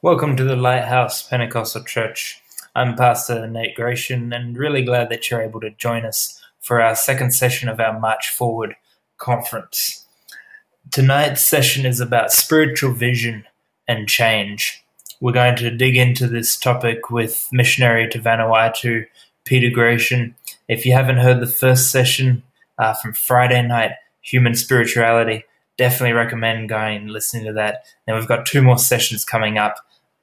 Welcome to the Lighthouse Pentecostal Church. I'm Pastor Nate Gratian and really glad that you're able to join us for our second session of our March Forward conference. Tonight's session is about spiritual vision and change. We're going to dig into this topic with missionary to Vanuatu, Peter Gratian. If you haven't heard the first session uh, from Friday night, Human Spirituality, definitely recommend going and listening to that. Then we've got two more sessions coming up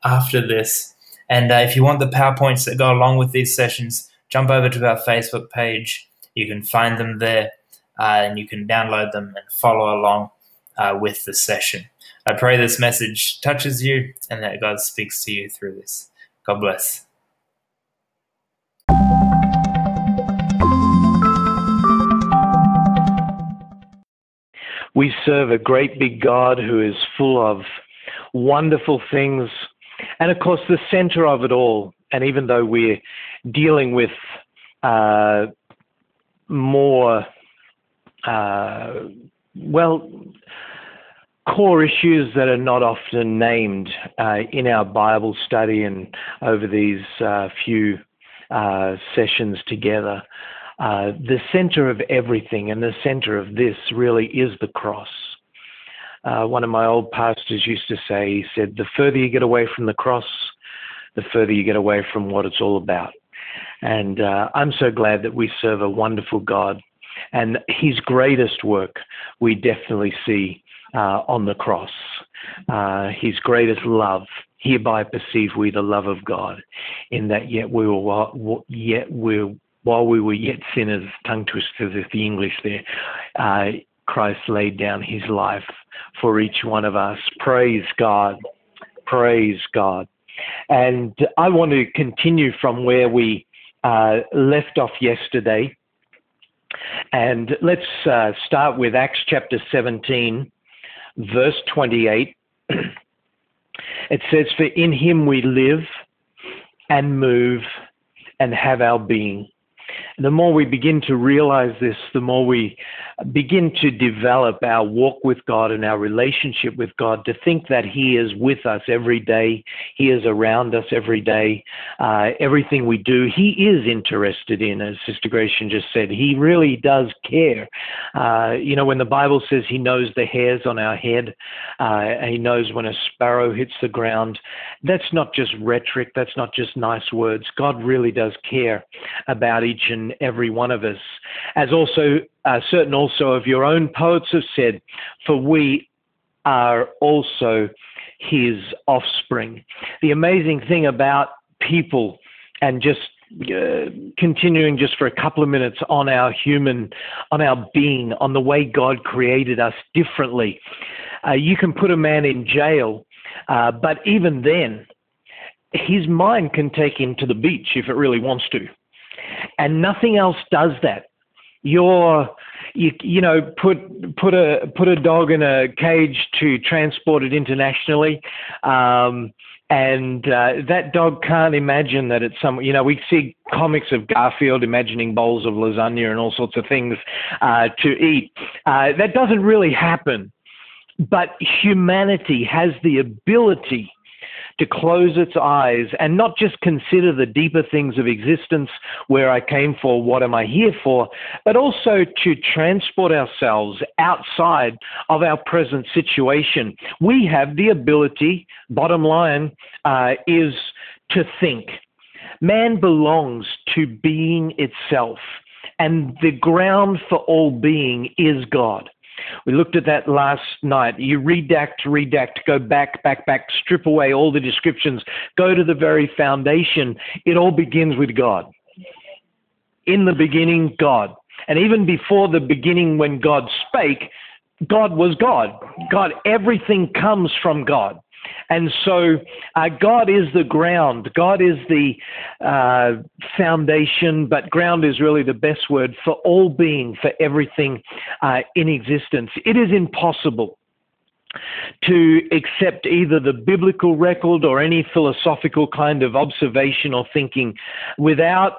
after this. And uh, if you want the PowerPoints that go along with these sessions, jump over to our Facebook page. You can find them there uh, and you can download them and follow along uh, with the session. I pray this message touches you and that God speaks to you through this. God bless. We serve a great big God who is full of wonderful things. And of course, the center of it all, and even though we're dealing with uh, more, uh, well, core issues that are not often named uh, in our Bible study and over these uh, few uh, sessions together. Uh, the center of everything and the center of this really is the cross. Uh, one of my old pastors used to say, he said, the further you get away from the cross, the further you get away from what it's all about. And uh, I'm so glad that we serve a wonderful God. And his greatest work we definitely see uh, on the cross. Uh, his greatest love hereby perceive we the love of God, in that yet we were yet we while we were yet sinners, tongue twisters is the English there, uh, Christ laid down his life for each one of us. Praise God. Praise God. And I want to continue from where we uh, left off yesterday. And let's uh, start with Acts chapter 17, verse 28. it says, For in him we live and move and have our being the more we begin to realize this, the more we begin to develop our walk with God and our relationship with God, to think that He is with us every day, He is around us every day, uh, everything we do, He is interested in, as Sister Gratian just said. He really does care. Uh, you know, when the Bible says He knows the hairs on our head, uh, He knows when a sparrow hits the ground, that's not just rhetoric, that's not just nice words. God really does care about each and every one of us. As also uh, certain also of your own poets have said, for we are also his offspring. The amazing thing about people and just uh, continuing just for a couple of minutes on our human, on our being, on the way God created us differently. Uh, you can put a man in jail, uh, but even then, his mind can take him to the beach if it really wants to and nothing else does that. You're you, you know put put a put a dog in a cage to transport it internationally um, and uh, that dog can't imagine that it's some you know we see comics of garfield imagining bowls of lasagna and all sorts of things uh, to eat uh, that doesn't really happen but humanity has the ability to close its eyes and not just consider the deeper things of existence, where I came for, what am I here for, but also to transport ourselves outside of our present situation. We have the ability, bottom line, uh, is to think. Man belongs to being itself, and the ground for all being is God. We looked at that last night. You redact, redact, go back, back, back, strip away all the descriptions, go to the very foundation. It all begins with God. In the beginning, God. And even before the beginning, when God spake, God was God. God, everything comes from God. And so uh, God is the ground. God is the uh, foundation, but ground is really the best word for all being, for everything uh, in existence. It is impossible to accept either the biblical record or any philosophical kind of observation or thinking without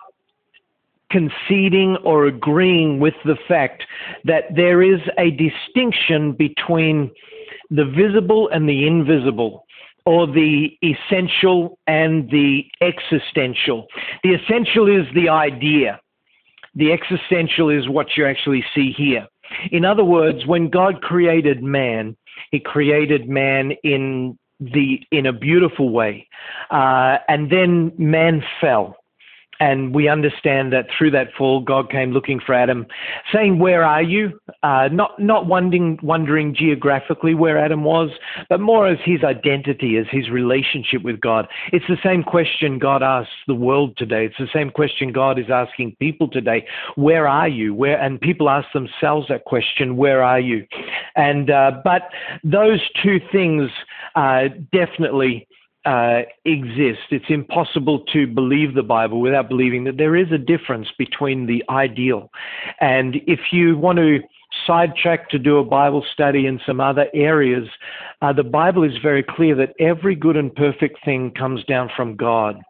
conceding or agreeing with the fact that there is a distinction between the visible and the invisible or the essential and the existential. The essential is the idea. The existential is what you actually see here. In other words, when God created man, he created man in the in a beautiful way, uh, and then man fell and we understand that through that fall, God came looking for Adam, saying, "Where are you?" Uh, not not wondering wondering geographically where Adam was, but more as his identity, as his relationship with God. It's the same question God asks the world today. It's the same question God is asking people today. Where are you? Where? And people ask themselves that question, "Where are you?" And uh, but those two things uh, definitely uh, exist. It's impossible to believe the Bible without believing that there is a difference between the ideal. And if you want to sidetrack to do a Bible study in some other areas, uh, the Bible is very clear that every good and perfect thing comes down from God.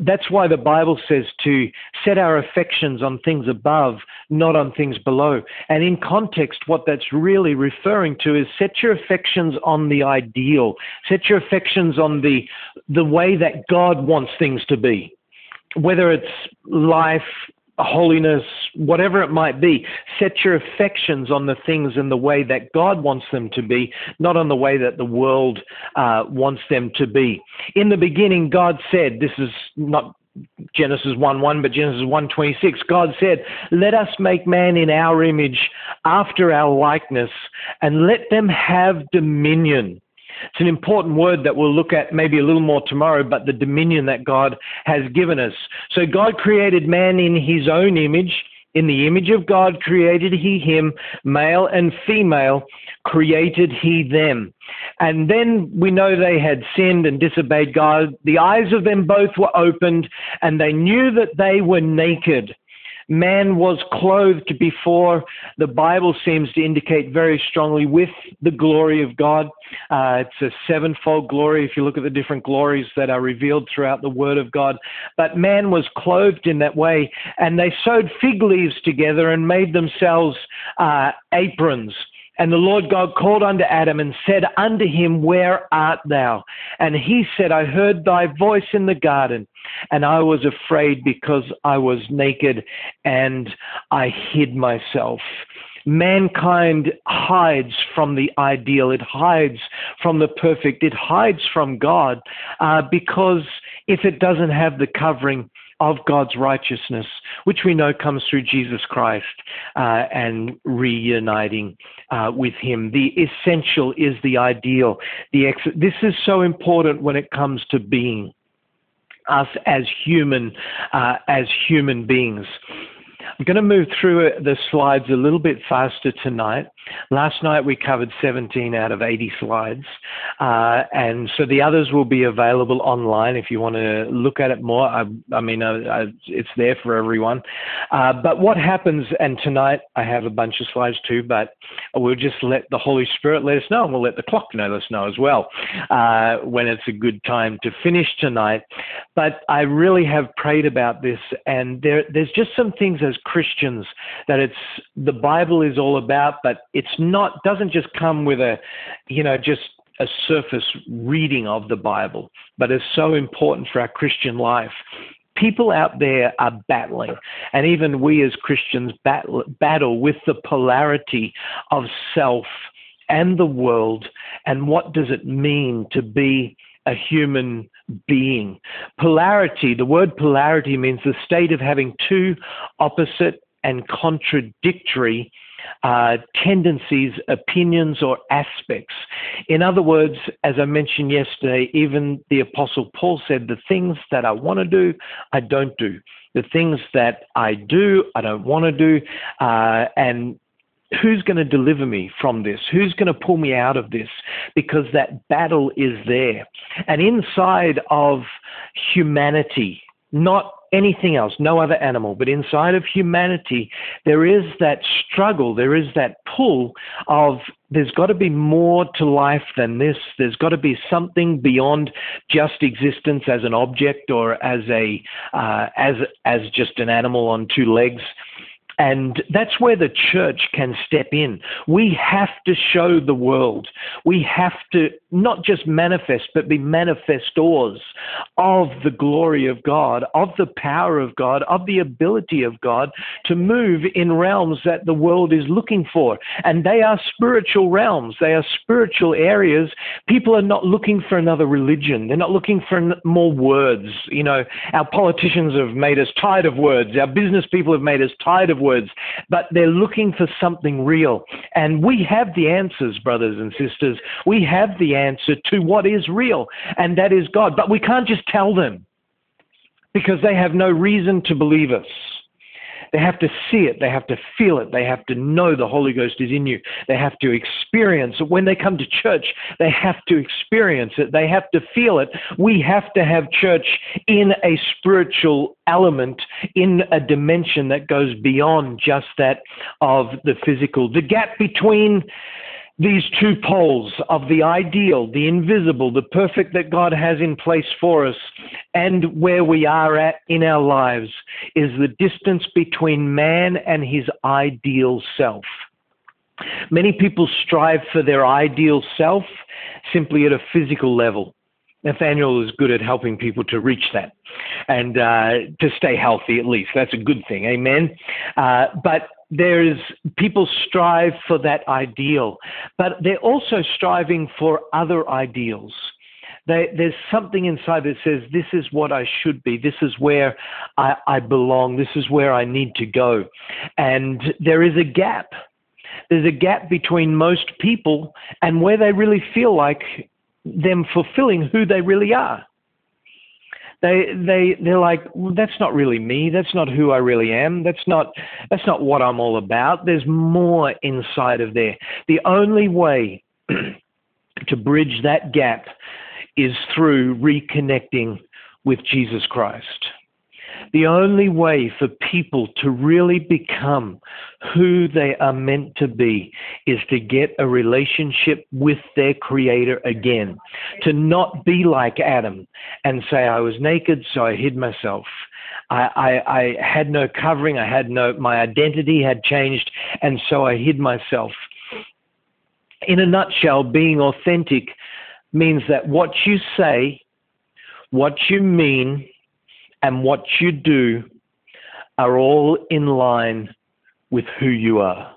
That's why the Bible says to set our affections on things above, not on things below. And in context, what that's really referring to is set your affections on the ideal, set your affections on the, the way that God wants things to be. Whether it's life, holiness, whatever it might be. Set your affections on the things in the way that God wants them to be, not on the way that the world uh, wants them to be. In the beginning, God said, this is not Genesis 1 1, but Genesis 1 26, God said, Let us make man in our image, after our likeness, and let them have dominion. It's an important word that we'll look at maybe a little more tomorrow, but the dominion that God has given us. So God created man in his own image. In the image of God created he him, male and female created he them. And then we know they had sinned and disobeyed God. The eyes of them both were opened, and they knew that they were naked man was clothed before, the Bible seems to indicate very strongly with the glory of God. Uh, it's a sevenfold glory if you look at the different glories that are revealed throughout the Word of God. But man was clothed in that way, and they sewed fig leaves together and made themselves uh, aprons. And the Lord God called unto Adam and said unto him, Where art thou? And he said, I heard thy voice in the garden, and I was afraid because I was naked and I hid myself. Mankind hides from the ideal, it hides from the perfect, it hides from God uh, because if it doesn't have the covering of God's righteousness, which we know comes through Jesus Christ uh, and reuniting uh, with Him. The essential is the ideal. The ex- this is so important when it comes to being us as human uh, as human beings. I'm going to move through the slides a little bit faster tonight. Last night we covered 17 out of 80 slides, uh, and so the others will be available online if you want to look at it more. I, I mean, uh, uh, it's there for everyone. Uh, but what happens, and tonight I have a bunch of slides too, but we'll just let the Holy Spirit let us know, and we'll let the clock let us know as well uh, when it's a good time to finish tonight. But I really have prayed about this, and there, there's just some things as Christians that it's the Bible is all about, but it's not doesn't just come with a, you know, just a surface reading of the Bible, but is so important for our Christian life. People out there are battling, and even we as Christians battle, battle with the polarity of self and the world, and what does it mean to be a human being. Polarity, the word polarity means the state of having two opposite and contradictory uh, tendencies, opinions, or aspects. In other words, as I mentioned yesterday, even the Apostle Paul said, The things that I want to do, I don't do. The things that I do, I don't want to do. Uh, and who's going to deliver me from this? Who's going to pull me out of this? Because that battle is there. And inside of humanity, not anything else, no other animal, but inside of humanity, there is that struggle, there is that pull of there's got to be more to life than this. There's got to be something beyond just existence as an object or as a uh, as as just an animal on two legs And that's where the church can step in. We have to show the world. We have to not just manifest, but be manifestors of the glory of God, of the power of God, of the ability of God to move in realms that the world is looking for. And they are spiritual realms, they are spiritual areas. People are not looking for another religion, they're not looking for more words. You know, our politicians have made us tired of words, our business people have made us tired of words, but they're looking for something real. And we have the answers, brothers and sisters. We have the answer to what is real, and that is God. But we can't just tell them because they have no reason to believe us. They have to see it. They have to feel it. They have to know the Holy Ghost is in you. They have to experience it. When they come to church, they have to experience it. They have to feel it. We have to have church in a spiritual element, in a dimension that goes beyond just that of the physical. The gap between these two poles of the ideal, the invisible, the perfect that God has in place for us, and where we are at in our lives is the distance between man and his ideal self. Many people strive for their ideal self simply at a physical level. Nathaniel is good at helping people to reach that and uh, to stay healthy at least. That's a good thing. Amen. Uh, but there's people strive for that ideal, but they're also striving for other ideals. They, there's something inside that says, This is what I should be. This is where I, I belong. This is where I need to go. And there is a gap. There's a gap between most people and where they really feel like them fulfilling who they really are they they they're like well, that's not really me. That's not who i really am. That's not that's not what i'm all about. There's more inside of there. The only way to bridge that gap is through reconnecting with jesus christ the only way for people to really become who they are meant to be is to get a relationship with their creator again. To not be like Adam and say, I was naked, so I hid myself. I, I, I had no covering. I had no, my identity had changed, and so I hid myself. In a nutshell, being authentic means that what you say, what you mean, and what you do are all in line with who you are.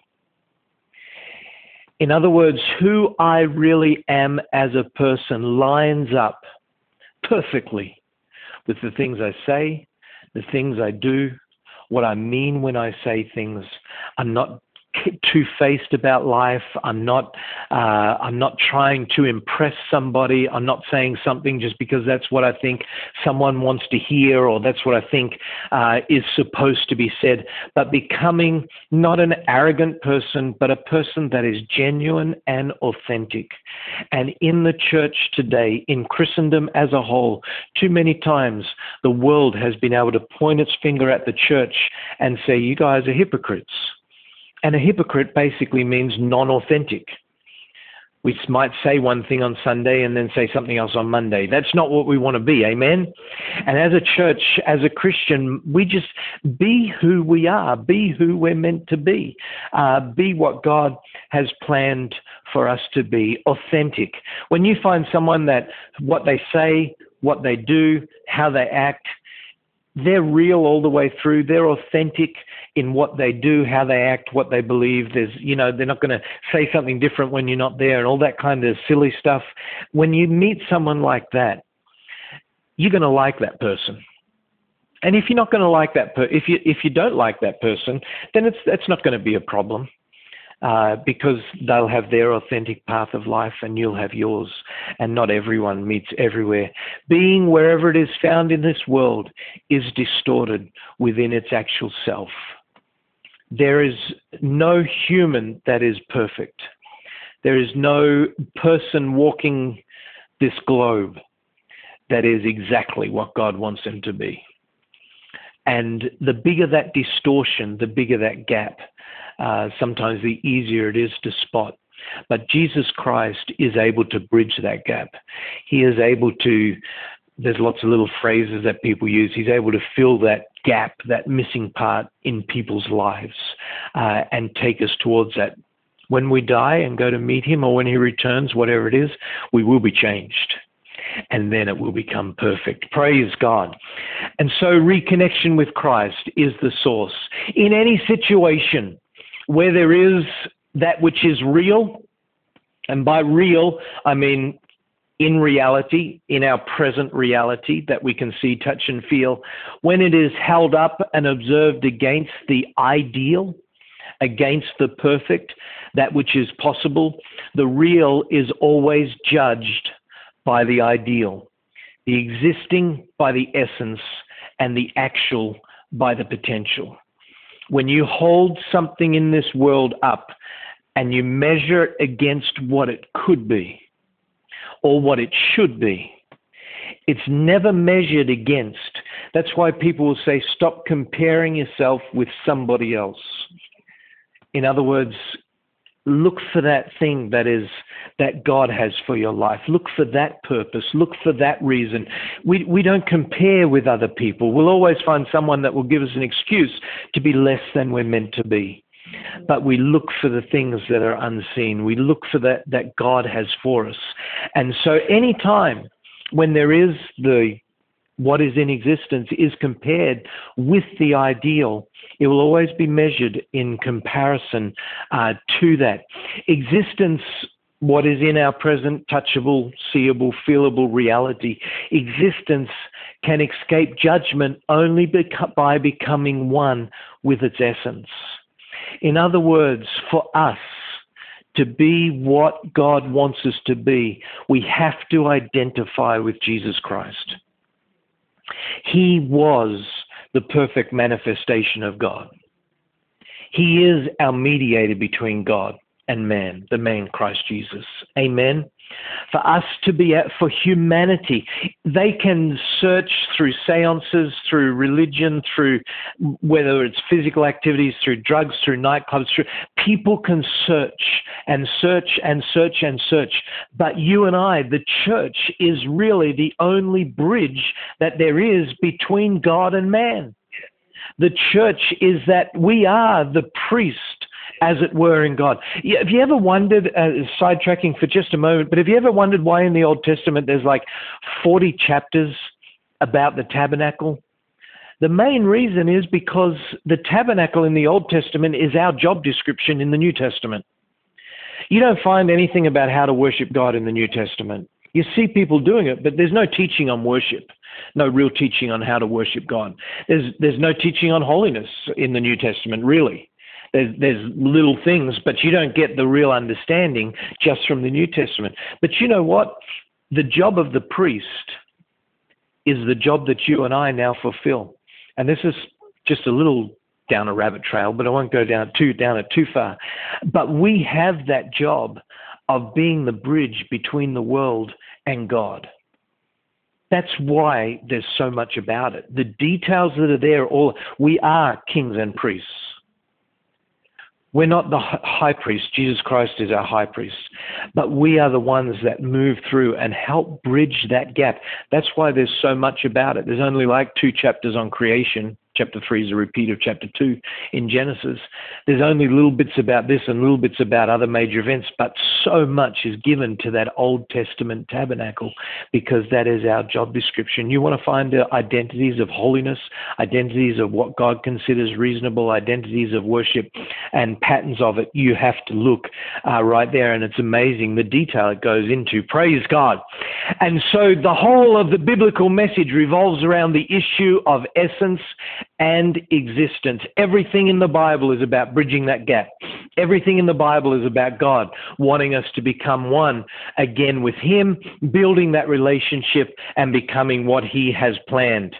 In other words, who I really am as a person lines up perfectly with the things I say, the things I do, what I mean when I say things. I'm not two-faced about life. I'm not. Uh, I'm not trying to impress somebody. I'm not saying something just because that's what I think someone wants to hear or that's what I think uh, is supposed to be said. But becoming not an arrogant person, but a person that is genuine and authentic. And in the church today, in Christendom as a whole, too many times the world has been able to point its finger at the church and say, "You guys are hypocrites." And a hypocrite basically means non authentic. We might say one thing on Sunday and then say something else on Monday. That's not what we want to be. Amen. And as a church, as a Christian, we just be who we are, be who we're meant to be, uh, be what God has planned for us to be authentic. When you find someone that what they say, what they do, how they act, they're real all the way through. They're authentic in what they do, how they act, what they believe. There's, you know, they're not going to say something different when you're not there and all that kind of silly stuff. When you meet someone like that, you're going to like that person. And if you're not going to like that, per- if you if you don't like that person, then it's that's not going to be a problem. Uh, because they'll have their authentic path of life and you'll have yours. And not everyone meets everywhere. Being wherever it is found in this world is distorted within its actual self. There is no human that is perfect. There is no person walking this globe that is exactly what God wants them to be. And the bigger that distortion, the bigger that gap, uh, sometimes the easier it is to spot. But Jesus Christ is able to bridge that gap. He is able to, there's lots of little phrases that people use. He's able to fill that gap, that missing part in people's lives, uh, and take us towards that. When we die and go to meet Him, or when He returns, whatever it is, we will be changed and then it will become perfect. Praise God. And so, reconnection with Christ is the source. In any situation where there is that which is real, and by real, I mean in reality, in our present reality that we can see, touch, and feel, when it is held up and observed against the ideal, against the perfect, that which is possible, the real is always judged by the ideal, the existing by the essence, and the actual by the potential. When you hold something in this world up and you measure it against what it could be or what it should be, it's never measured against. That's why people will say, stop comparing yourself with somebody else. In other words, look for that thing that is that God has for your life. Look for that purpose. Look for that reason. We we don't compare with other people. We'll always find someone that will give us an excuse to be less than we're meant to be. But we look for the things that are unseen. We look for that that God has for us. And so any time when there is the what is in existence is compared with the ideal, it will always be measured in comparison uh, to that. Existence, what is in our present touchable, seeable, feelable reality, existence can escape judgment only beca- by becoming one with its essence. In other words, for us, to be what God wants us to be, we have to identify with Jesus Christ. He was the perfect manifestation of God. He is our mediator between God and man, the man Christ Jesus. Amen for us to be at, for humanity. They can search through seances, through religion, through whether it's physical activities, through drugs, through nightclubs. Through, people can search and search and search and search. But you and I, the church, is really the only bridge that there is between God and man. The church is that we are the priest as it were, in God. Have you ever wondered, uh, sidetracking for just a moment, but have you ever wondered why in the Old Testament there's like 40 chapters about the tabernacle? The main reason is because the tabernacle in the Old Testament is our job description in the New Testament. You don't find anything about how to worship God in the New Testament. You see people doing it, but there's no teaching on worship, no real teaching on how to worship God. There's, there's no teaching on holiness in the New Testament, really. There's, there's little things, but you don't get the real understanding just from the New Testament. But you know what? The job of the priest is the job that you and I now fulfill. And this is just a little down a rabbit trail, but I won't go down too down it too far. But we have that job of being the bridge between the world and God. That's why there's so much about it. The details that are there, all we are kings and priests. We're not the high priest. Jesus Christ is our high priest. But we are the ones that move through and help bridge that gap. That's why there's so much about it. There's only like two chapters on creation chapter 3 is a repeat of chapter 2 in Genesis. There's only little bits about this and little bits about other major events, but so much is given to that Old Testament tabernacle because that is our job description. You want to find identities of holiness, identities of what God considers reasonable, identities of worship, and patterns of it. You have to look uh, right there, and it's amazing the detail it goes into. Praise God. And so the whole of the biblical message revolves around the issue of essence and existence. Everything in the Bible is about bridging that gap. Everything in the Bible is about God wanting us to become one again with Him, building that relationship and becoming what He has planned.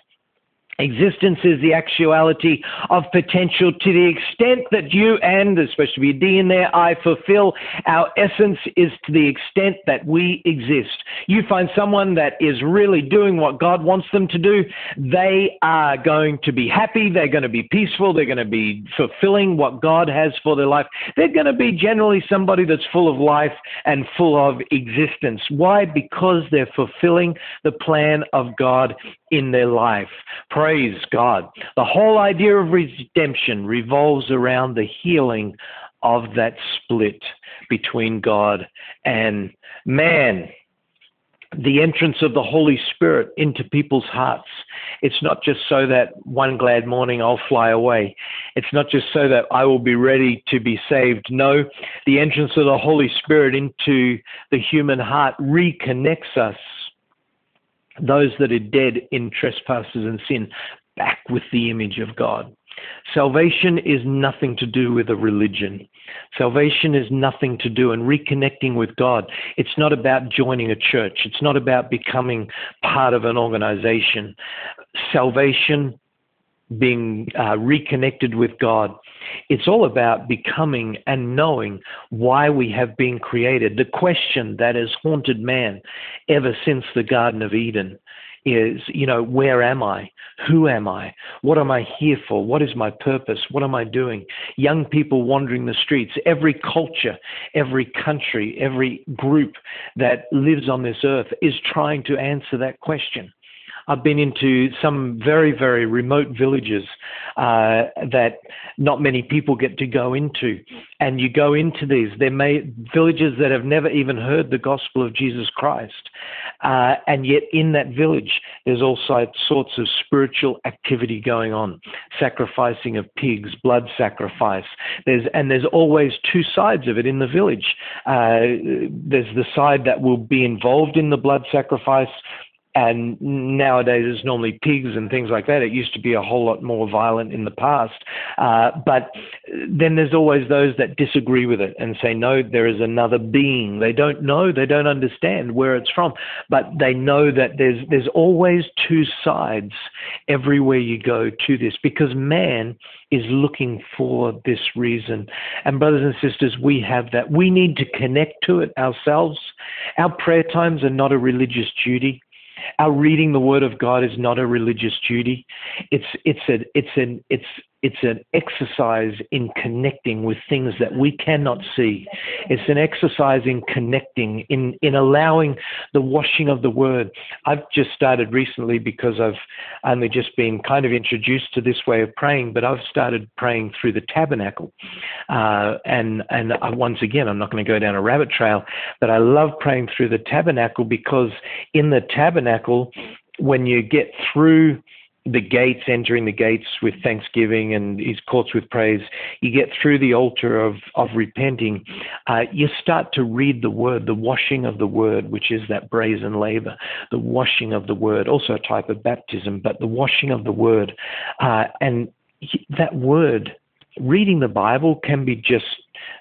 Existence is the actuality of potential to the extent that you and there's supposed to be a D in there, I fulfill. Our essence is to the extent that we exist. You find someone that is really doing what God wants them to do, they are going to be happy, they're going to be peaceful, they're going to be fulfilling what God has for their life. They're going to be generally somebody that's full of life and full of existence. Why? Because they're fulfilling the plan of God in their life. Praise God. The whole idea of redemption revolves around the healing of that split between God and man the entrance of the Holy Spirit into people's hearts. It's not just so that one glad morning I'll fly away. It's not just so that I will be ready to be saved. No, the entrance of the Holy Spirit into the human heart reconnects us, those that are dead in trespasses and sin, back with the image of God. Salvation is nothing to do with a religion. Salvation is nothing to do and reconnecting with God. It's not about joining a church. It's not about becoming part of an organization. Salvation, being uh, reconnected with God, it's all about becoming and knowing why we have been created. The question that has haunted man ever since the Garden of Eden is, you know, where am I? Who am I? What am I here for? What is my purpose? What am I doing? Young people wandering the streets, every culture, every country, every group that lives on this earth is trying to answer that question. I've been into some very, very remote villages uh, that not many people get to go into. And you go into these, they're may, villages that have never even heard the gospel of Jesus Christ. Uh, and yet, in that village, there's also sorts of spiritual activity going on sacrificing of pigs, blood sacrifice. There's, and there's always two sides of it in the village. Uh, there's the side that will be involved in the blood sacrifice and nowadays it's normally pigs and things like that. It used to be a whole lot more violent in the past. Uh, but then there's always those that disagree with it and say, no, there is another being. They don't know, they don't understand where it's from, but they know that there's, there's always two sides everywhere you go to this because man is looking for this reason. And brothers and sisters, we have that. We need to connect to it ourselves. Our prayer times are not a religious duty. Our reading the Word of God is not a religious duty. It's it's a it's an it's it's an exercise in connecting with things that we cannot see. It's an exercise in connecting, in, in allowing the washing of the word. I've just started recently because I've only just been kind of introduced to this way of praying, but I've started praying through the tabernacle. Uh, and and I, once again, I'm not going to go down a rabbit trail, but I love praying through the tabernacle because in the tabernacle, when you get through the gates, entering the gates with thanksgiving and his courts with praise, you get through the altar of, of repenting, uh, you start to read the word, the washing of the word, which is that brazen laver, the washing of the word, also a type of baptism, but the washing of the word. Uh, and that word, reading the Bible can be just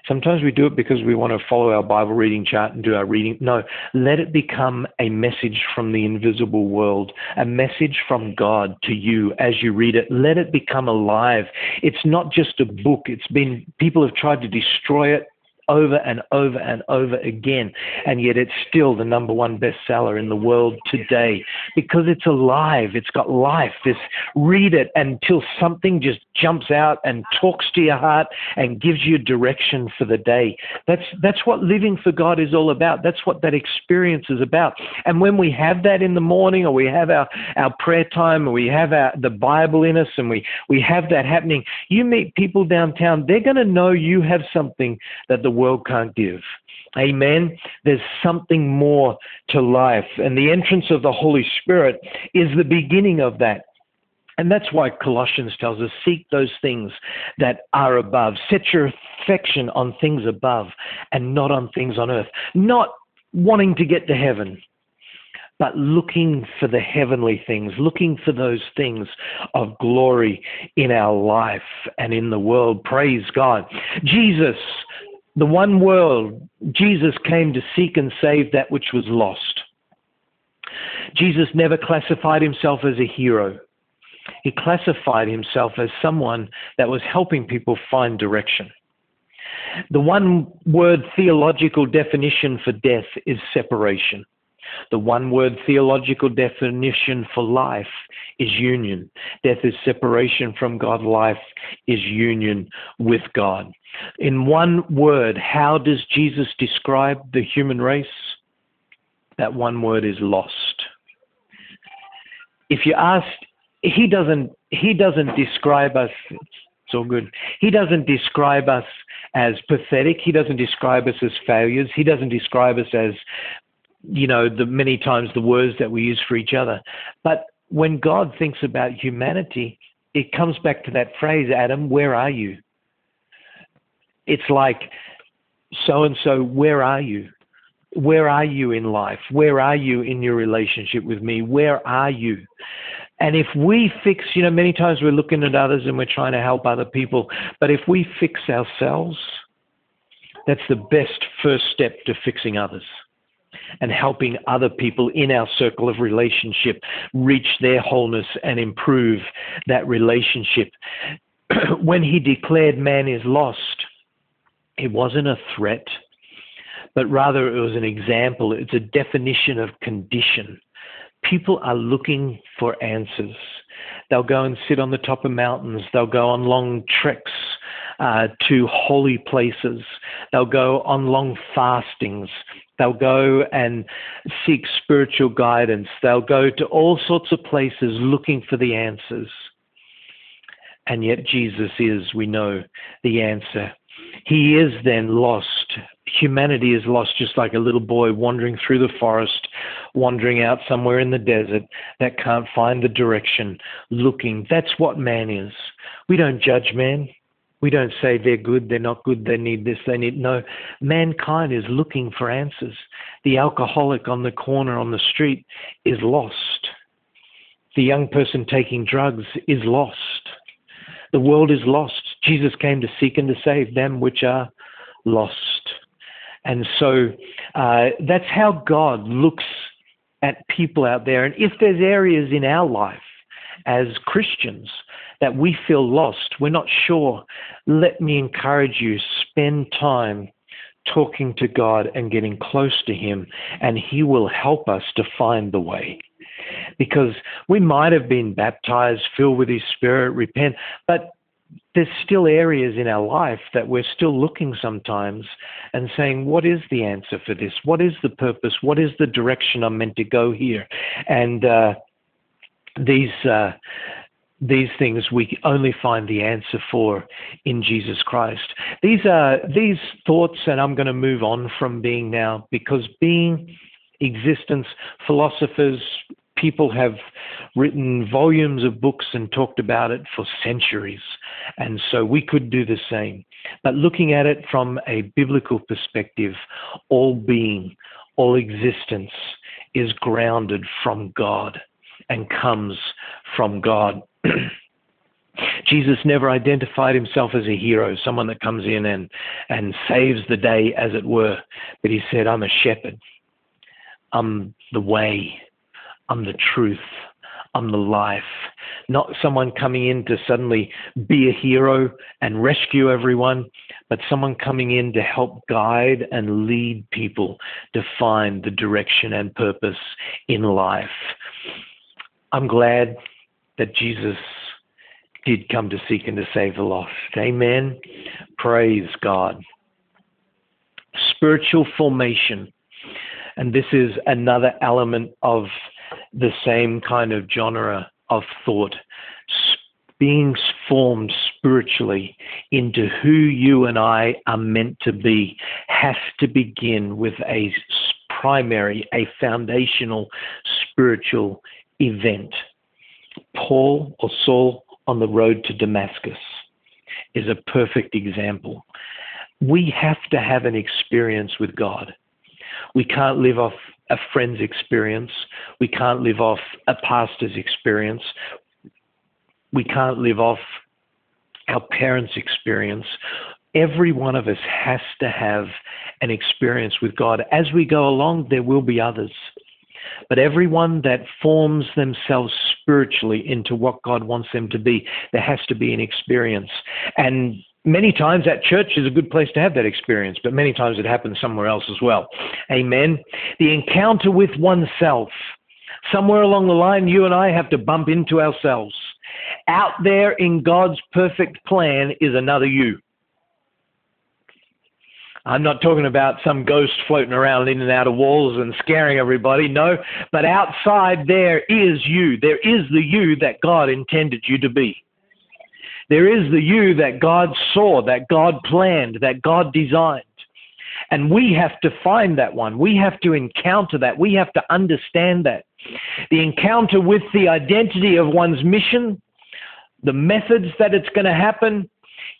Sometimes we do it because we want to follow our Bible reading chart and do our reading. No, let it become a message from the invisible world, a message from God to you as you read it. Let it become alive. It's not just a book. It's been, people have tried to destroy it over and over and over again. And yet it's still the number one bestseller in the world today because it's alive. It's got life. This read it until something just jumps out and talks to your heart and gives you direction for the day. That's that's what living for God is all about. That's what that experience is about. And when we have that in the morning or we have our, our prayer time or we have our, the Bible in us and we, we have that happening, you meet people downtown, they're going to know you have something that the world can't give. Amen. There's something more to life. And the entrance of the Holy Spirit is the beginning of that. And that's why Colossians tells us seek those things that are above. Set your affection on things above and not on things on earth. Not wanting to get to heaven, but looking for the heavenly things, looking for those things of glory in our life and in the world. Praise God. Jesus the one world, Jesus came to seek and save that which was lost. Jesus never classified himself as a hero. He classified himself as someone that was helping people find direction. The one word theological definition for death is separation. The one word theological definition for life is union. Death is separation from God, life is union with God. In one word, how does Jesus describe the human race? That one word is lost. If you asked he doesn't he doesn't describe us it's all good. He doesn't describe us as pathetic. He doesn't describe us as failures. He doesn't describe us as, you know, the many times the words that we use for each other. But when God thinks about humanity, it comes back to that phrase, Adam, where are you? It's like, so and so, where are you? Where are you in life? Where are you in your relationship with me? Where are you? And if we fix, you know, many times we're looking at others and we're trying to help other people, but if we fix ourselves, that's the best first step to fixing others and helping other people in our circle of relationship reach their wholeness and improve that relationship. when he declared man is lost, it wasn't a threat, but rather it was an example. It's a definition of condition people are looking for answers. They'll go and sit on the top of mountains. They'll go on long treks uh, to holy places. They'll go on long fastings. They'll go and seek spiritual guidance. They'll go to all sorts of places looking for the answers. And yet, Jesus is, we know, the answer. He is then lost humanity is lost just like a little boy wandering through the forest, wandering out somewhere in the desert that can't find the direction, looking. That's what man is. We don't judge man. We don't say they're good, they're not good, they need this, they need. No, mankind is looking for answers. The alcoholic on the corner on the street is lost. The young person taking drugs is lost. The world is lost. Jesus came to seek and to save them which are lost. And so uh, that's how God looks at people out there. And if there's areas in our life as Christians that we feel lost, we're not sure, let me encourage you spend time talking to God and getting close to Him, and He will help us to find the way. Because we might have been baptized, filled with His Spirit, repent, but there's still areas in our life that we're still looking sometimes and saying, what is the answer for this? What is the purpose? What is the direction I'm meant to go here? And uh, these uh, these things we only find the answer for in Jesus Christ. These are these thoughts, and I'm going to move on from being now because being existence philosophers people have written volumes of books and talked about it for centuries. And so we could do the same. But looking at it from a biblical perspective, all being, all existence is grounded from God and comes from God. Jesus never identified himself as a hero, someone that comes in and, and saves the day, as it were. But he said, I'm a shepherd. I'm the way. I'm the truth. I'm the life. Not someone coming in to suddenly be a hero and rescue everyone, but someone coming in to help guide and lead people to find the direction and purpose in life. I'm glad that Jesus did come to seek and to save the lost. Amen. Praise God. Spiritual formation. And this is another element of the same kind of genre of thought being formed spiritually into who you and I are meant to be has to begin with a primary, a foundational spiritual event. Paul or Saul on the road to Damascus is a perfect example. We have to have an experience with God. We can't live off a friend's experience. We can't live off a pastor's experience. We can't live off our parents' experience. Every one of us has to have an experience with God. As we go along, there will be others. But everyone that forms themselves spiritually into what God wants them to be, there has to be an experience. And many times that church is a good place to have that experience, but many times it happens somewhere else as well. Amen. The encounter with oneself. Somewhere along the line, you and I have to bump into ourselves. Out there in God's perfect plan is another you. I'm not talking about some ghost floating around in and out of walls and scaring everybody. No, but outside there is you. There is the you that God intended you to be. There is the you that God saw, that God planned, that God designed. And we have to find that one. We have to encounter that. We have to understand that. The encounter with the identity of one's mission, the methods that it's going to happen,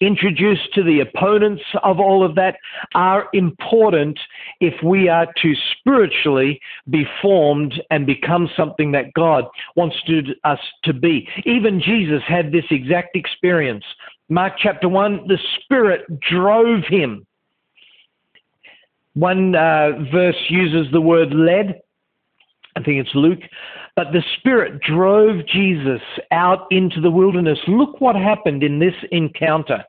introduced to the opponents of all of that are important if we are to spiritually be formed and become something that God wants to, us to be. Even Jesus had this exact experience. Mark chapter 1, the Spirit drove him. One uh, verse uses the word led. I think it's Luke. But the Spirit drove Jesus out into the wilderness. Look what happened in this encounter.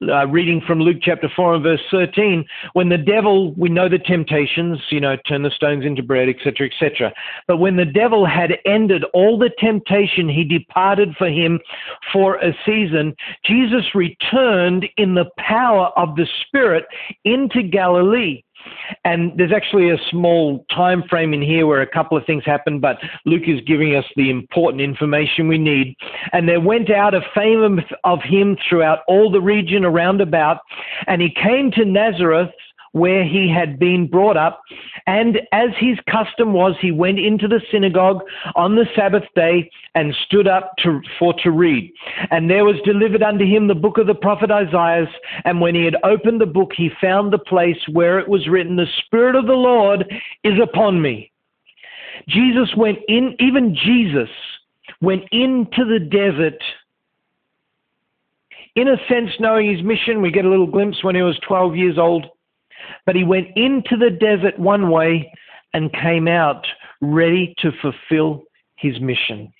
Uh, reading from Luke chapter 4 and verse 13, when the devil, we know the temptations, you know, turn the stones into bread, etc., etc. But when the devil had ended all the temptation, he departed for him for a season. Jesus returned in the power of the Spirit into Galilee. And there's actually a small time frame in here where a couple of things happen, but Luke is giving us the important information we need. And there went out a fame of him throughout all the region around about, and he came to Nazareth where he had been brought up. And as his custom was, he went into the synagogue on the Sabbath day and stood up to, for to read. And there was delivered unto him the book of the prophet Isaiah. And when he had opened the book, he found the place where it was written, The Spirit of the Lord is upon me. Jesus went in, even Jesus went into the desert in a sense, knowing his mission, we get a little glimpse when he was 12 years old. But he went into the desert one way and came out ready to fulfill his mission.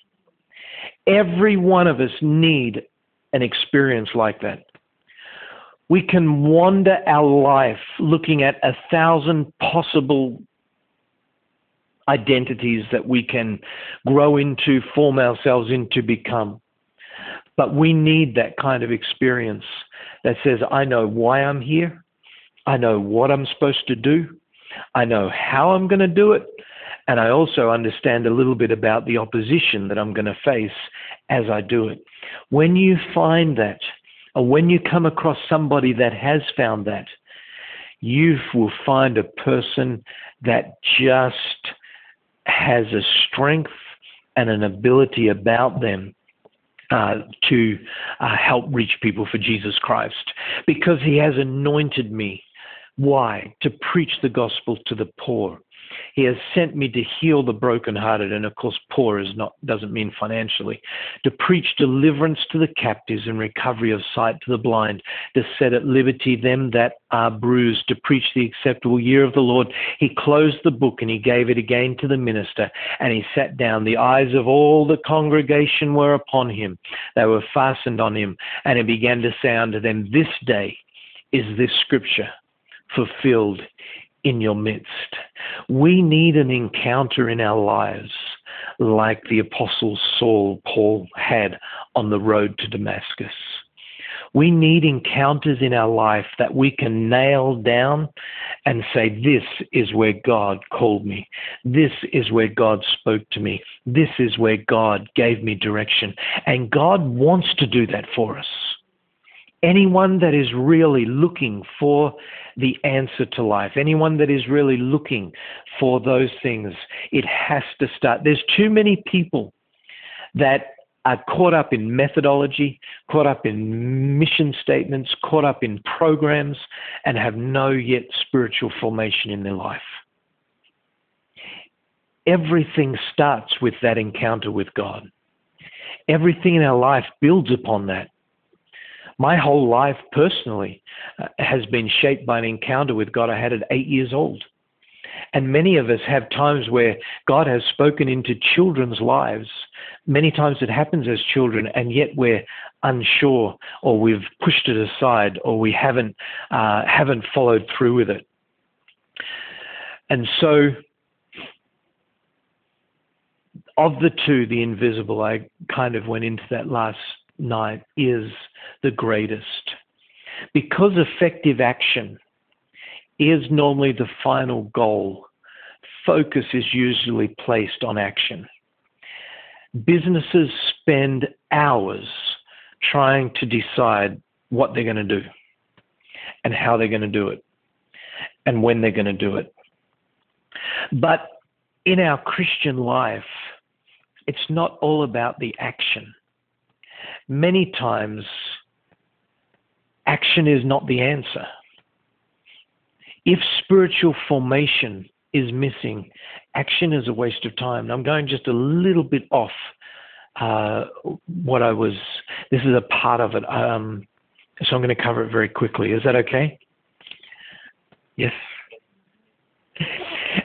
Every one of us need an experience like that. We can wander our life looking at a thousand possible identities that we can grow into, form ourselves into, become. But we need that kind of experience that says, I know why I'm here. I know what I'm supposed to do. I know how I'm going to do it. And I also understand a little bit about the opposition that I'm going to face as I do it. When you find that, or when you come across somebody that has found that, you will find a person that just has a strength and an ability about them uh, to uh, help reach people for Jesus Christ because he has anointed me why? To preach the gospel to the poor. He has sent me to heal the brokenhearted, and of course, poor is not doesn't mean financially. To preach deliverance to the captives and recovery of sight to the blind. To set at liberty them that are bruised. To preach the acceptable year of the Lord. He closed the book and he gave it again to the minister, and he sat down. The eyes of all the congregation were upon him; they were fastened on him, and he began to say unto them, This day is this scripture fulfilled in your midst. We need an encounter in our lives like the Apostle Saul, Paul had on the road to Damascus. We need encounters in our life that we can nail down and say, This is where God called me. This is where God spoke to me. This is where God gave me direction. And God wants to do that for us. Anyone that is really looking for the answer to life, anyone that is really looking for those things, it has to start. There's too many people that are caught up in methodology, caught up in mission statements, caught up in programs, and have no yet spiritual formation in their life. Everything starts with that encounter with God. Everything in our life builds upon that my whole life personally uh, has been shaped by an encounter with God I had at eight years old. And many of us have times where God has spoken into children's lives. Many times it happens as children, and yet we're unsure, or we've pushed it aside, or we haven't uh, haven't followed through with it. And so, of the two, the invisible, I kind of went into that last night is the greatest. Because effective action is normally the final goal, focus is usually placed on action. Businesses spend hours trying to decide what they're going to do and how they're going to do it and when they're going to do it. But in our Christian life, it's not all about the action. Many times, action is not the answer. If spiritual formation is missing, action is a waste of time. And I'm going just a little bit off uh, what I was, this is a part of it. Um, so I'm going to cover it very quickly. Is that okay? Yes.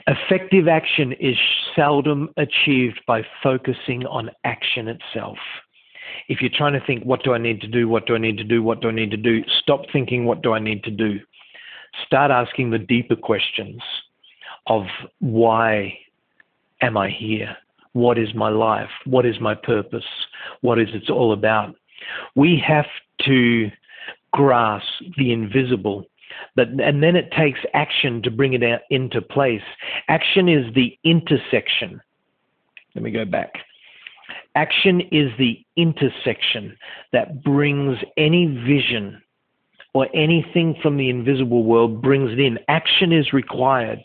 Effective action is seldom achieved by focusing on action itself. If you're trying to think, what do I need to do? What do I need to do? What do I need to do? Stop thinking, what do I need to do? Start asking the deeper questions of why am I here? What is my life? What is my purpose? What is it all about? We have to grasp the invisible but and then it takes action to bring it out into place action is the intersection let me go back action is the intersection that brings any vision or anything from the invisible world brings it in action is required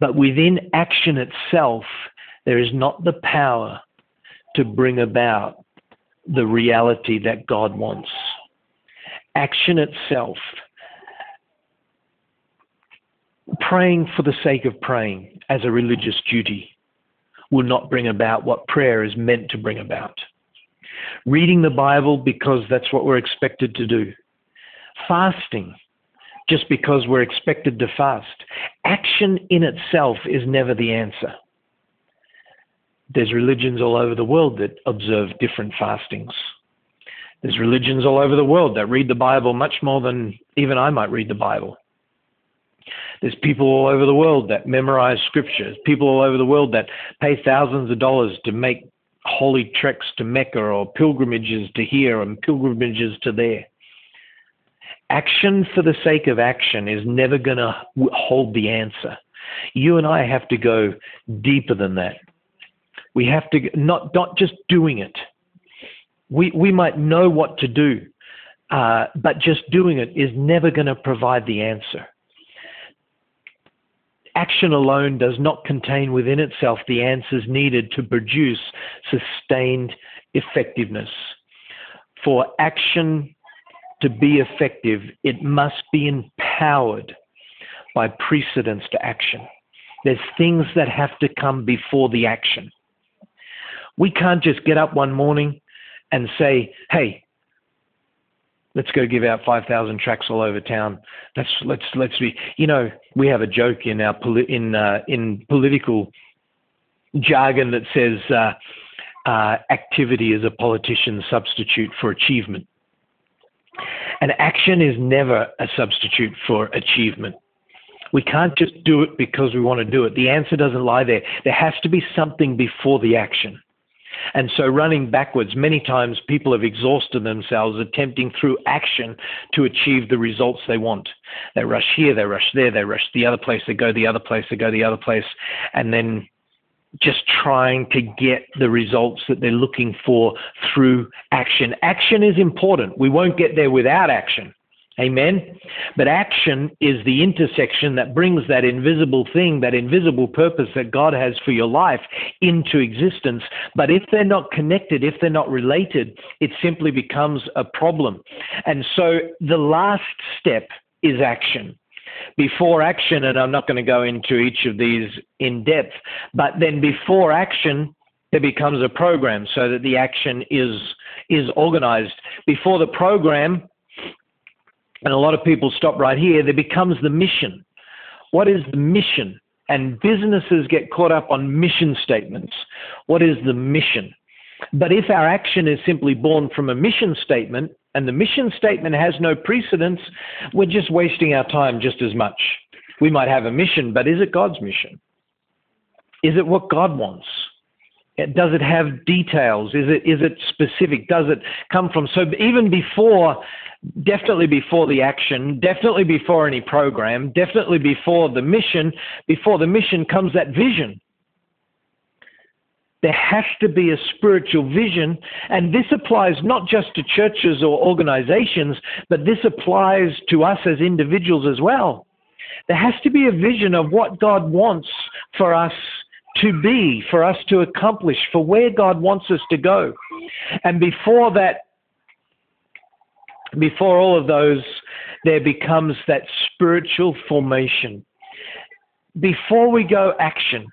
but within action itself there is not the power to bring about the reality that God wants. Action itself, praying for the sake of praying as a religious duty, will not bring about what prayer is meant to bring about. Reading the Bible because that's what we're expected to do. Fasting just because we're expected to fast. Action in itself is never the answer there's religions all over the world that observe different fastings. There's religions all over the world that read the Bible much more than even I might read the Bible. There's people all over the world that memorize scriptures, people all over the world that pay thousands of dollars to make holy treks to Mecca or pilgrimages to here and pilgrimages to there. Action for the sake of action is never going to hold the answer. You and I have to go deeper than that. We have to not not just doing it. We we might know what to do, uh, but just doing it is never going to provide the answer. Action alone does not contain within itself the answers needed to produce sustained effectiveness. For action to be effective, it must be empowered by precedence to action. There's things that have to come before the action. We can't just get up one morning and say, hey, let's go give out 5,000 tracts all over town. Let's, let's, let's be, you know, we have a joke in our, poli- in, uh, in political jargon that says, uh, uh, activity is a politician's substitute for achievement. And action is never a substitute for achievement. We can't just do it because we want to do it. The answer doesn't lie there. There has to be something before the action. And so, running backwards, many times people have exhausted themselves attempting through action to achieve the results they want. They rush here, they rush there, they rush the other place, they go the other place, they go the other place, and then just trying to get the results that they're looking for through action. Action is important. We won't get there without action. Amen. But action is the intersection that brings that invisible thing, that invisible purpose that God has for your life into existence. But if they're not connected, if they're not related, it simply becomes a problem. And so the last step is action. Before action, and I'm not going to go into each of these in depth, but then before action, there becomes a program so that the action is is organized. Before the program, and a lot of people stop right here, there becomes the mission. What is the mission? And businesses get caught up on mission statements. What is the mission? But if our action is simply born from a mission statement, and the mission statement has no precedence, we're just wasting our time just as much. We might have a mission, but is it God's mission? Is it what God wants? Does it have details? Is it is it specific? Does it come from so even before definitely before the action, definitely before any program, definitely before the mission, before the mission comes that vision. There has to be a spiritual vision, and this applies not just to churches or organizations, but this applies to us as individuals as well. There has to be a vision of what God wants for us to be, for us to accomplish, for where God wants us to go. And before that before all of those, there becomes that spiritual formation. Before we go action,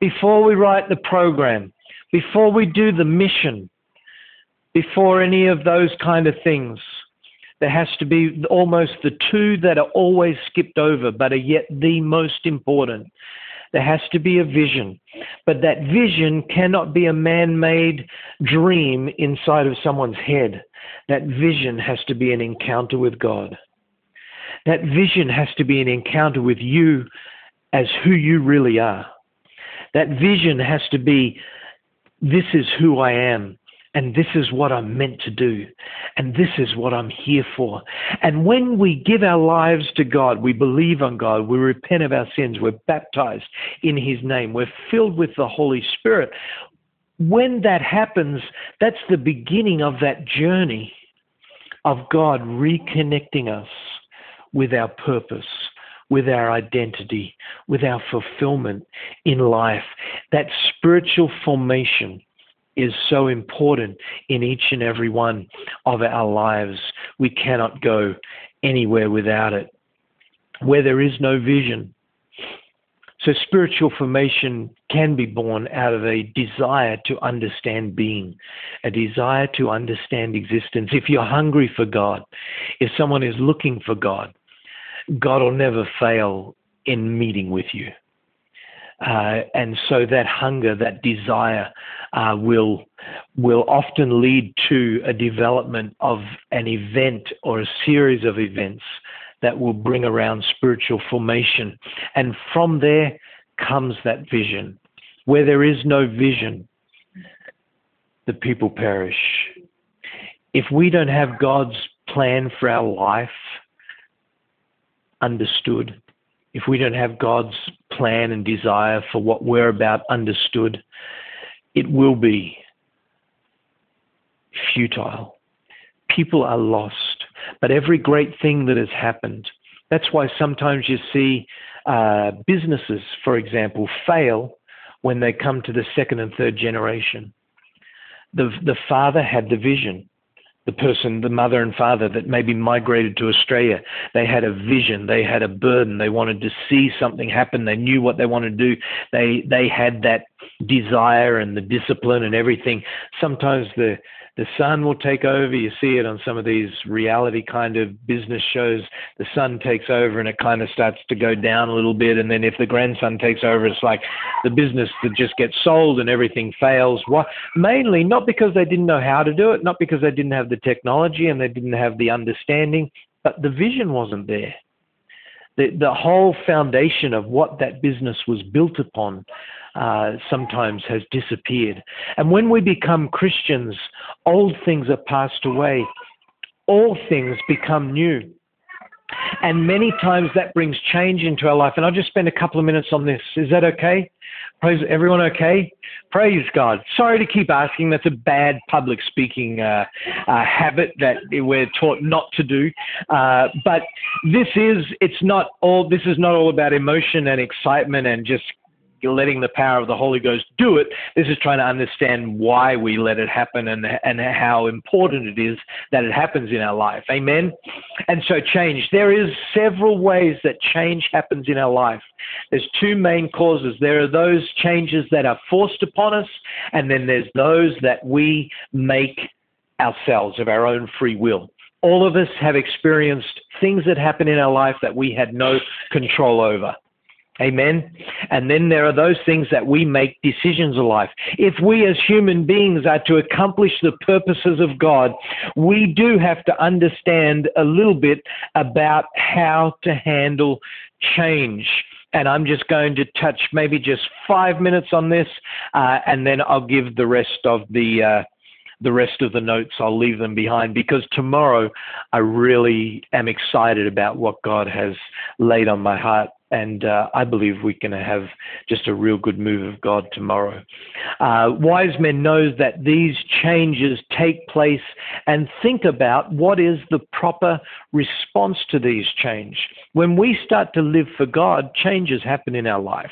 before we write the program, before we do the mission, before any of those kind of things, there has to be almost the two that are always skipped over, but are yet the most important. There has to be a vision. But that vision cannot be a man made dream inside of someone's head. That vision has to be an encounter with God. That vision has to be an encounter with you as who you really are. That vision has to be this is who I am. And this is what I'm meant to do. And this is what I'm here for. And when we give our lives to God, we believe on God, we repent of our sins, we're baptized in His name, we're filled with the Holy Spirit. When that happens, that's the beginning of that journey of God reconnecting us with our purpose, with our identity, with our fulfillment in life. That spiritual formation is so important in each and every one of our lives. We cannot go anywhere without it. Where there is no vision, so spiritual formation can be born out of a desire to understand being, a desire to understand existence. If you're hungry for God, if someone is looking for God, God will never fail in meeting with you. Uh, and so that hunger, that desire, uh, will will often lead to a development of an event or a series of events that will bring around spiritual formation. And from there comes that vision. Where there is no vision, the people perish. If we don't have God's plan for our life understood, if we don't have God's plan and desire for what we're about understood, it will be futile. People are lost. But every great thing that has happened, that's why sometimes you see uh, businesses, for example, fail when they come to the second and third generation. The, the father had the vision the person, the mother and father that maybe migrated to Australia, they had a vision, they had a burden, they wanted to see something happen, they knew what they wanted to do, they they had that desire and the discipline and everything. Sometimes the the son will take over. You see it on some of these reality kind of business shows. The son takes over and it kind of starts to go down a little bit. And then if the grandson takes over, it's like the business that just gets sold and everything fails. Mainly not because they didn't know how to do it, not because they didn't have the technology and they didn't have the understanding, but the vision wasn't there. The, the whole foundation of what that business was built upon uh, sometimes has disappeared. And when we become Christians, old things are passed away, all things become new. And many times that brings change into our life. And I'll just spend a couple of minutes on this. Is that okay? Praise everyone okay? Praise God. Sorry to keep asking. That's a bad public speaking uh, uh, habit that we're taught not to do. Uh, but this is it's not all. This is not all about emotion and excitement and just letting the power of the Holy Ghost do it. This is trying to understand why we let it happen and, and how important it is that it happens in our life. Amen. And so change. There is several ways that change happens in our life. There's two main causes. There are those changes that are forced upon us, and then there's those that we make ourselves of our own free will. All of us have experienced things that happen in our life that we had no control over. Amen. And then there are those things that we make decisions of life. If we as human beings are to accomplish the purposes of God, we do have to understand a little bit about how to handle change. and I'm just going to touch maybe just five minutes on this, uh, and then I'll give the rest of the uh, the rest of the notes. I'll leave them behind because tomorrow I really am excited about what God has laid on my heart and uh, I believe we're going to have just a real good move of God tomorrow. Uh, Wiseman knows that these changes take place and think about what is the proper response to these change. When we start to live for God, changes happen in our life.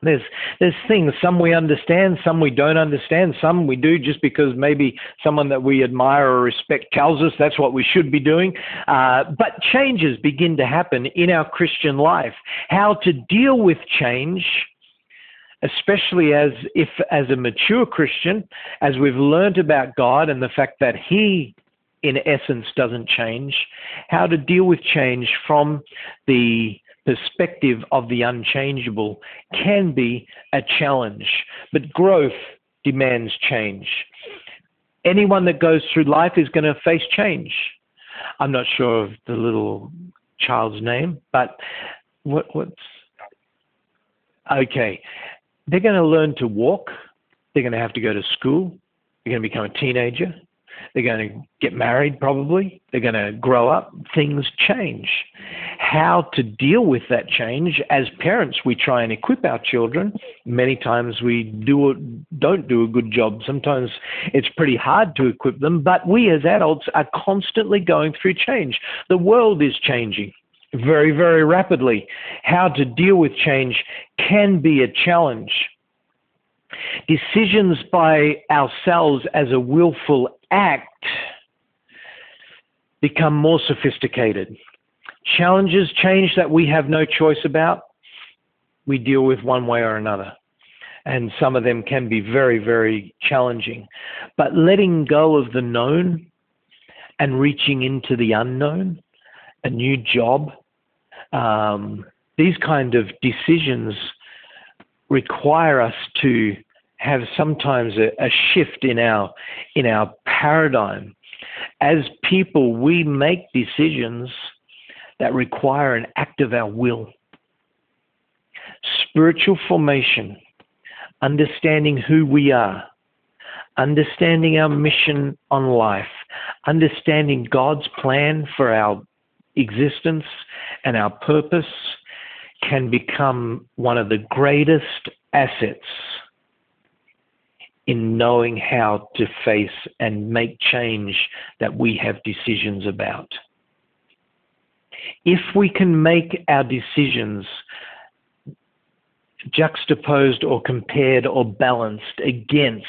There's there's things some we understand, some we don't understand, some we do just because maybe someone that we admire or respect tells us that's what we should be doing. Uh, but changes begin to happen in our Christian life. How to deal with change, especially as if as a mature Christian, as we've learned about God and the fact that He in essence doesn't change, how to deal with change from the perspective of the unchangeable can be a challenge, but growth demands change. Anyone that goes through life is going to face change. I'm not sure of the little child's name, but what, what's okay? They're going to learn to walk. They're going to have to go to school. They're going to become a teenager. They're going to get married, probably. They're going to grow up. Things change. How to deal with that change as parents, we try and equip our children. Many times we do don't do a good job. Sometimes it's pretty hard to equip them, but we as adults are constantly going through change. The world is changing very, very rapidly. How to deal with change can be a challenge. Decisions by ourselves as a willful act become more sophisticated. Challenges change that we have no choice about, we deal with one way or another. And some of them can be very, very challenging. But letting go of the known and reaching into the unknown, a new job, um, these kind of decisions require us to have sometimes a, a shift in our in our paradigm. As people, we make decisions that require an act of our will. Spiritual formation, understanding who we are, understanding our mission on life, understanding God's plan for our existence and our purpose can become one of the greatest assets in knowing how to face and make change that we have decisions about. If we can make our decisions juxtaposed or compared or balanced against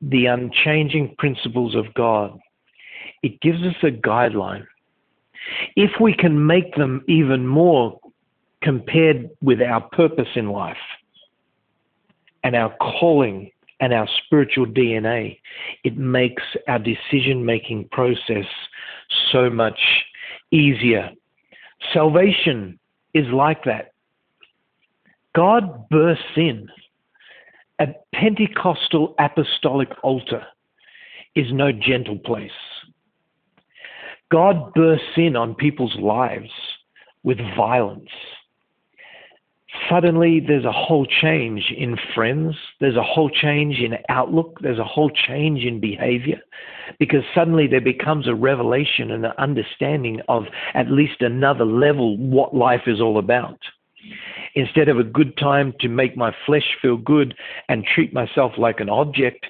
the unchanging principles of God, it gives us a guideline. If we can make them even more compared with our purpose in life and our calling and our spiritual DNA, it makes our decision making process so much easier. Salvation is like that. God bursts in. A Pentecostal apostolic altar is no gentle place. God bursts in on people's lives with violence suddenly there's a whole change in friends, there's a whole change in outlook, there's a whole change in behavior, because suddenly there becomes a revelation and an understanding of at least another level what life is all about. Instead of a good time to make my flesh feel good and treat myself like an object,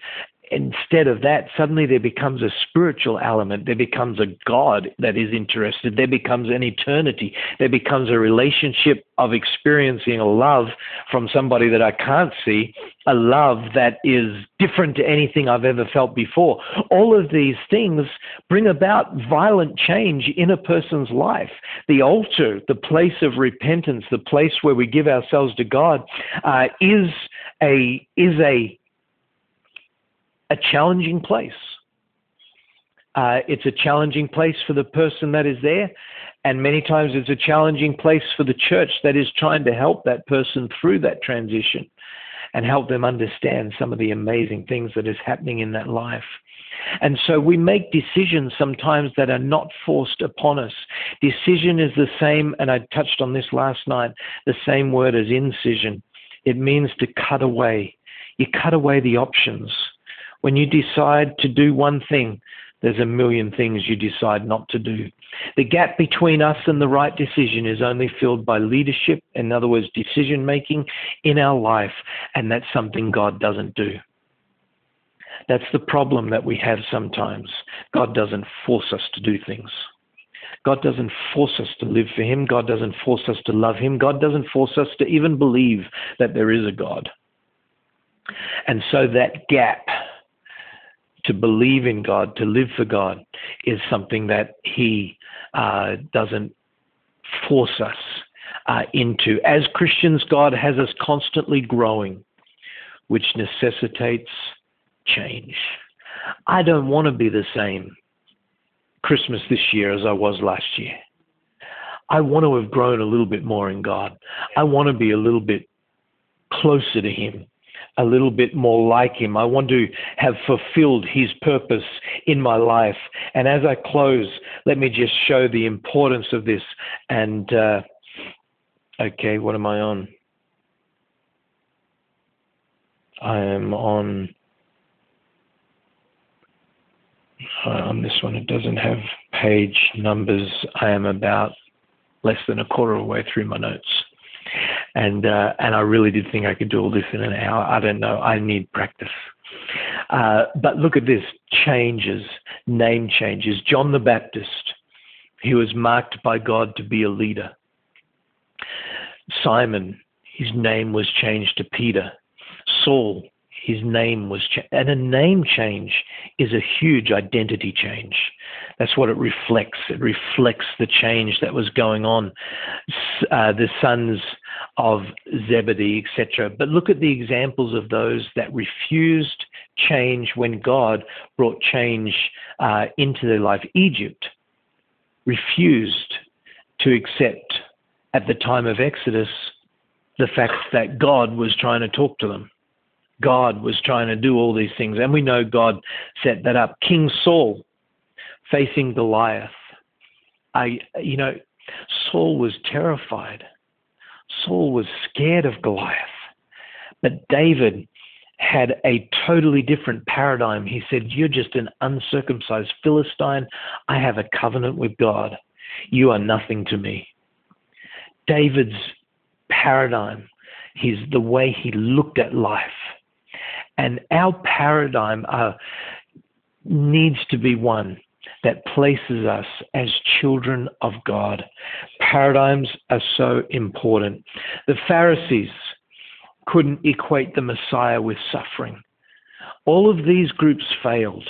instead of that, suddenly there becomes a spiritual element. There becomes a God that is interested. There becomes an eternity. There becomes a relationship of experiencing a love from somebody that I can't see, a love that is different to anything I've ever felt before. All of these things bring about violent change in a person's life. The altar, the place of repentance, the place where we give ourselves to God, uh, is a is a a challenging place. Uh, it's a challenging place for the person that is there, and many times it's a challenging place for the church that is trying to help that person through that transition. and help them understand some of the amazing things that is happening in that life. And so we make decisions sometimes that are not forced upon us. Decision is the same, and I touched on this last night, the same word as incision. It means to cut away. You cut away the options. When you decide to do one thing, there's a million things you decide not to do. The gap between us and the right decision is only filled by leadership, in other words, decision making in our life, and that's something God doesn't do. That's the problem that we have sometimes. God doesn't force us to do things. God doesn't force us to live for Him. God doesn't force us to love Him. God doesn't force us to even believe that there is a God. And so that gap to believe in God, to live for God, is something that He uh, doesn't force us uh, into. As Christians, God has us constantly growing, which necessitates change. I don't want to be the same Christmas this year as I was last year. I want to have grown a little bit more in God. I want to be a little bit closer to Him, a little bit more like Him. I want to have fulfilled His purpose in my life. And as I close, let me just show the importance of this. And, uh, okay, what am I on? I am on uh, on this one. It doesn't have page numbers. I am about less than a quarter of the way through my notes. And uh, and I really did think I could do all this in an hour. I don't know. I need practice. Uh, but look at this changes, name changes. John the Baptist, he was marked by God to be a leader. Simon, his name was changed to Peter. Saul, his name was changed. And a name change is a huge identity change. That's what it reflects. It reflects the change that was going on. Uh, the sons of Zebedee, etc. But look at the examples of those that refused change when God brought change uh, into their life. Egypt refused to accept at the time of Exodus the fact that God was trying to talk to them. God was trying to do all these things. And we know God set that up. King Saul facing Goliath. I, you know, Saul was terrified. Saul was scared of Goliath. But David had a totally different paradigm. He said, You're just an uncircumcised Philistine. I have a covenant with God. You are nothing to me. David's paradigm, his, the way he looked at life, and our paradigm uh, needs to be one that places us as children of God. Paradigms are so important. The Pharisees couldn't equate the Messiah with suffering. All of these groups failed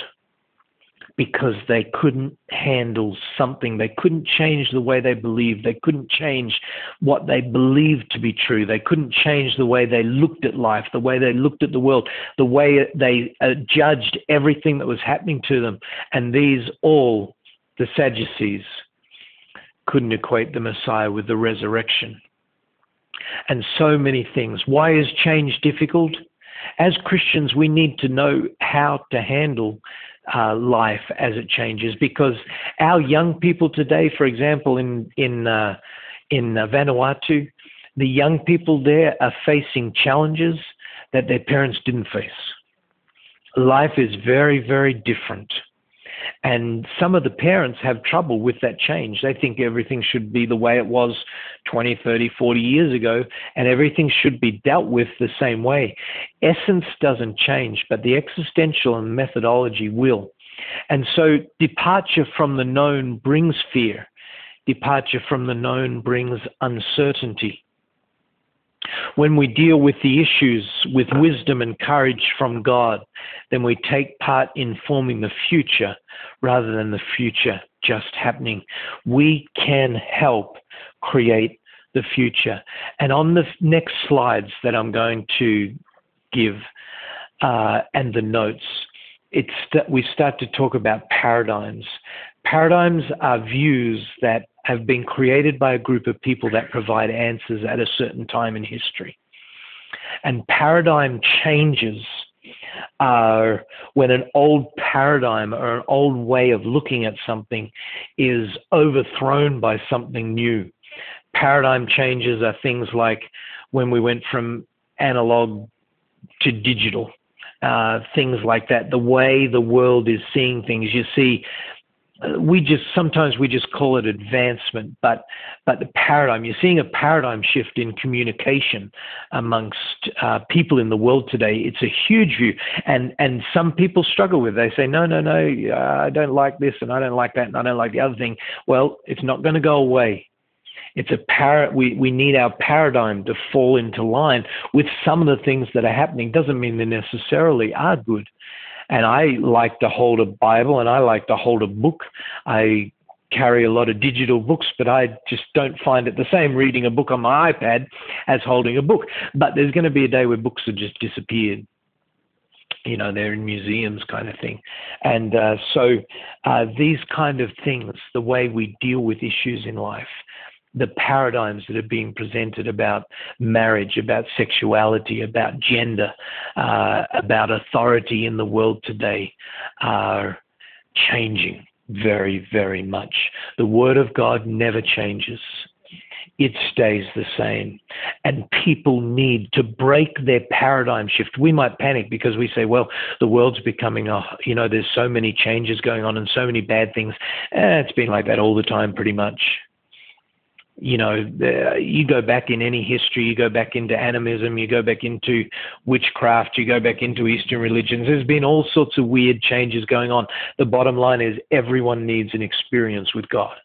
because they couldn't handle something. They couldn't change the way they believed. They couldn't change what they believed to be true. They couldn't change the way they looked at life, the way they looked at the world, the way they uh, judged everything that was happening to them. And these all, the Sadducees, couldn't equate the Messiah with the resurrection. And so many things. Why is change difficult? As Christians, we need to know how to handle uh, life as it changes because our young people today, for example, in in uh, in uh, Vanuatu, the young people there are facing challenges that their parents didn't face. Life is very, very different. And some of the parents have trouble with that change. They think everything should be the way it was 20, 30, 40 years ago, and everything should be dealt with the same way. Essence doesn't change, but the existential and methodology will. And so departure from the known brings fear. Departure from the known brings uncertainty. When we deal with the issues with wisdom and courage from God, then we take part in forming the future rather than the future just happening. We can help create the future. And on the next slides that I'm going to give uh, and the notes, it's that we start to talk about paradigms. Paradigms are views that have been created by a group of people that provide answers at a certain time in history. And paradigm changes are when an old paradigm or an old way of looking at something is overthrown by something new. Paradigm changes are things like when we went from analog to digital, uh, things like that. The way the world is seeing things, you see we just sometimes we just call it advancement, but but the paradigm you're seeing a paradigm shift in communication amongst uh, people in the world today. It's a huge view, and and some people struggle with. It. They say no no no uh, I don't like this and I don't like that and I don't like the other thing. Well, it's not going to go away. It's a par- we, we need our paradigm to fall into line with some of the things that are happening. Doesn't mean they necessarily are good and I like to hold a Bible and I like to hold a book. I carry a lot of digital books, but I just don't find it the same reading a book on my iPad as holding a book. But there's going to be a day where books have just disappeared. You know, they're in museums, kind of thing. And uh, so uh, these kind of things, the way we deal with issues in life, the paradigms that are being presented about marriage, about sexuality, about gender, uh, about authority in the world today are changing very, very much. The Word of God never changes. It stays the same. And people need to break their paradigm shift. We might panic because we say, well, the world's becoming a, you know, there's so many changes going on and so many bad things. Eh, it's been like that all the time, pretty much you know, you go back in any history, you go back into animism, you go back into witchcraft, you go back into Eastern religions. There's been all sorts of weird changes going on. The bottom line is everyone needs an experience with God.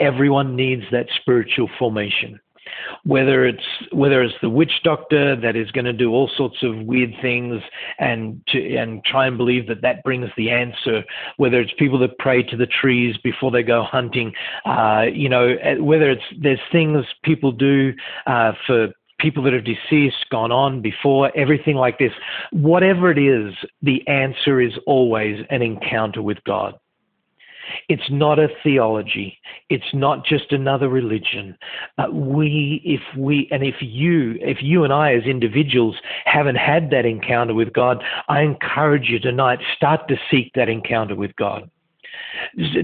Everyone needs that spiritual formation whether it's whether it's the witch doctor that is going to do all sorts of weird things and to and try and believe that that brings the answer whether it's people that pray to the trees before they go hunting uh, you know eh, whether it's there's things people do uh, for people that have deceased, gone on before, everything like this. Whatever it is, the answer is always an encounter with God. It's not a theology. It's not just another religion. Uh, we, if we, and if you, if you and I as individuals haven't had that encounter with God, I encourage you tonight, start to seek that encounter with God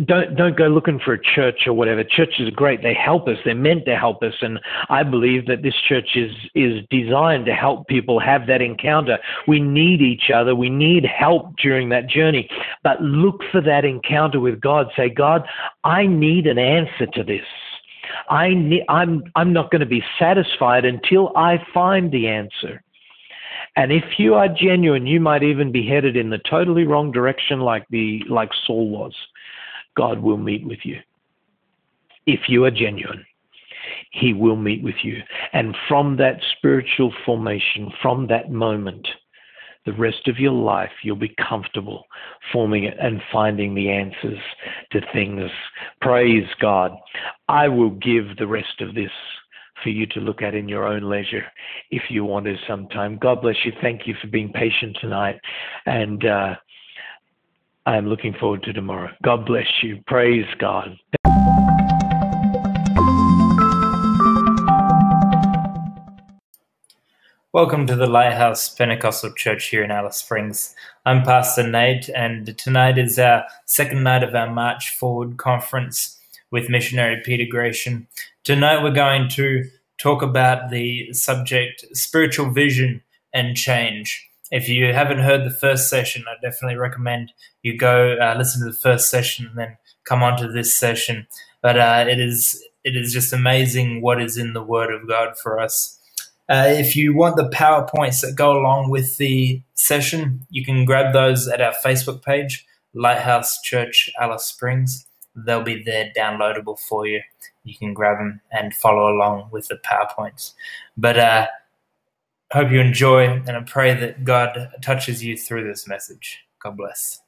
don't don't go looking for a church or whatever. Churches are great; they help us. They're meant to help us, and I believe that this church is is designed to help people have that encounter. We need each other. We need help during that journey. But look for that encounter with God. Say, God, I need an answer to this. I need, I'm I'm not going to be satisfied until I find the answer. And if you are genuine, you might even be headed in the totally wrong direction like the like Saul was. God will meet with you. If you are genuine, he will meet with you. And from that spiritual formation, from that moment, the rest of your life, you'll be comfortable forming it and finding the answers to things. Praise God. I will give the rest of this for you to look at in your own leisure if you want to sometime. God bless you. Thank you for being patient tonight. And uh, I am looking forward to tomorrow. God bless you. Praise God. Welcome to the Lighthouse Pentecostal Church here in Alice Springs. I'm Pastor Nate, and tonight is our second night of our March Forward conference with missionary Peter Gratian. Tonight we're going to talk about the subject spiritual vision and change. If you haven't heard the first session, I definitely recommend you go uh, listen to the first session and then come on to this session. But uh, it is it is just amazing what is in the Word of God for us. Uh, if you want the PowerPoints that go along with the session, you can grab those at our Facebook page, Lighthouse Church Alice Springs they'll be there downloadable for you. You can grab them and follow along with the PowerPoints. But uh, hope you enjoy, and I pray that God touches you through this message. God bless.